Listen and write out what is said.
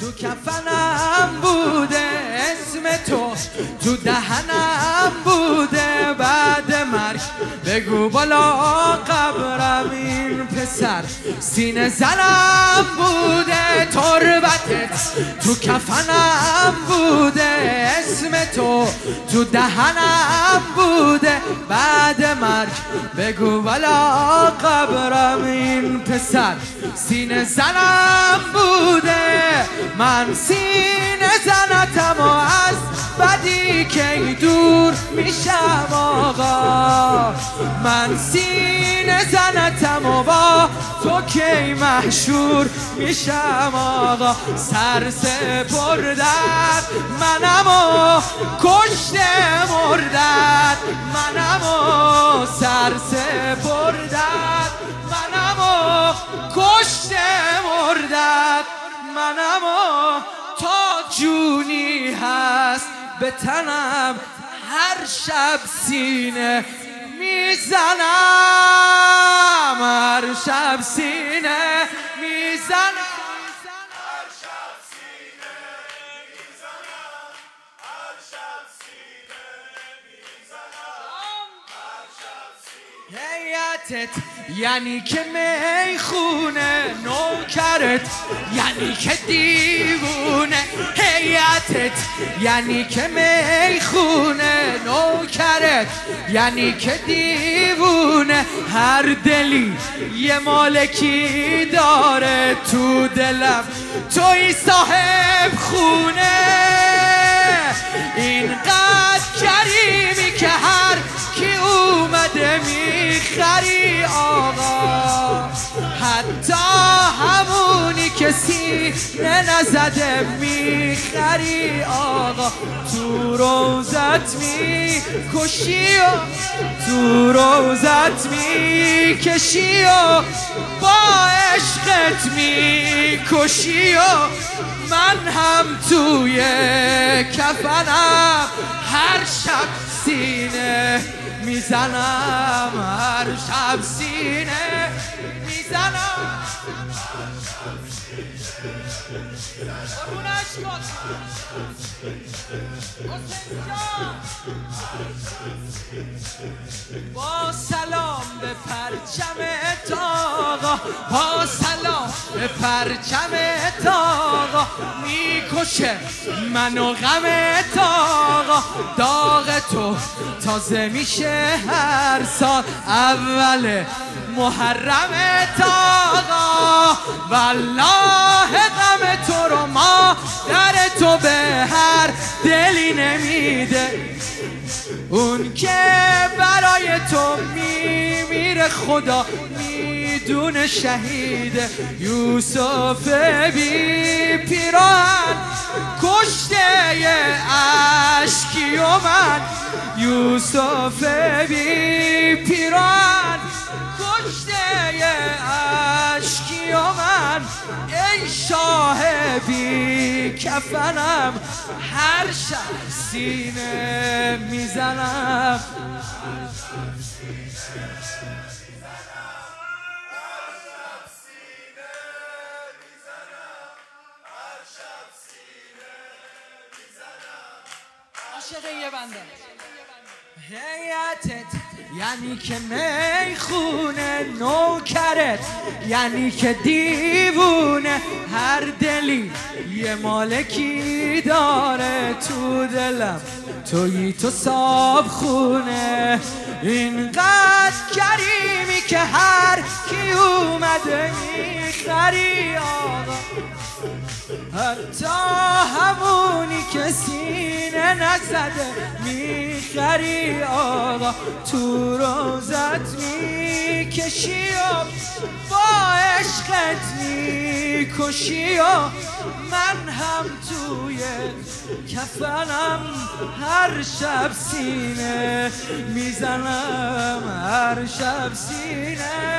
تو کفنم بوده اسم تو تو دهنم بوده. بعد مرگ بگو بالا قبرم این پسر سینه زنم بوده. تربتت تو کفنم بوده اسم تو تو دهنم بوده. بعد مرگ. بگو بالا قبرم این پسر. سینه زنم بوده. من سینه زنتم و از بدی که دور میشم آقا. من سینه زنتم تو کی محشور میشم آقا؟ سر سپردت. منم و کشته مردد منم و سر سپردت. منم و کشته مردد منم و تا جونی هست. به تنم هر شب سینه می‌زنم. هر شب سینه می‌زنم. هیتت یعنی که می‌خونه نوکرت. یعنی که دیوونه هیتت یعنی که می‌خونه نوکرت. یعنی که دیوونه هر دلی یه مالکی داره تو دلم. توی صاحب خونه. سینه نزده می‌خری آقا تو روزت می‌کشی و تو روزت می‌کشی و با عشقت می‌کشی و من هم توی کفنم هر شب سینه می‌زنم هر شب سینه. می‌زنم. با سلام به پرچم تاقا با سلام به پرچم تاقا می‌کشه منو غم تاقا داغ تو تازه میشه. هر سال اول محرم تاقا والله غم تو رو ما در تو به هر دلی نمیده. اون که برای تو میمیره خدا می‌دونه شهید یوسف بی پیران. کشته اشکی و من یوسف بی پیران. کشته اشکی و من ای شاه بی کفنم هر شب سینه می‌زنم. عاشق یه بنده. هیتت یعنی که می‌خونه نوکرت یعنی که دیوونه هر دلی یه مالکی داره تو دلم. توی تو صاحب خونه. اینقدر کریمی که هر کی اومده می‌خری آقا. حتی همونی که سینه نزده می‌خری آقا. تو روزت می‌کشی و با عشقت می‌کشی و من هم توی کفنم هر شب سینه می‌زنم هر شب سینه.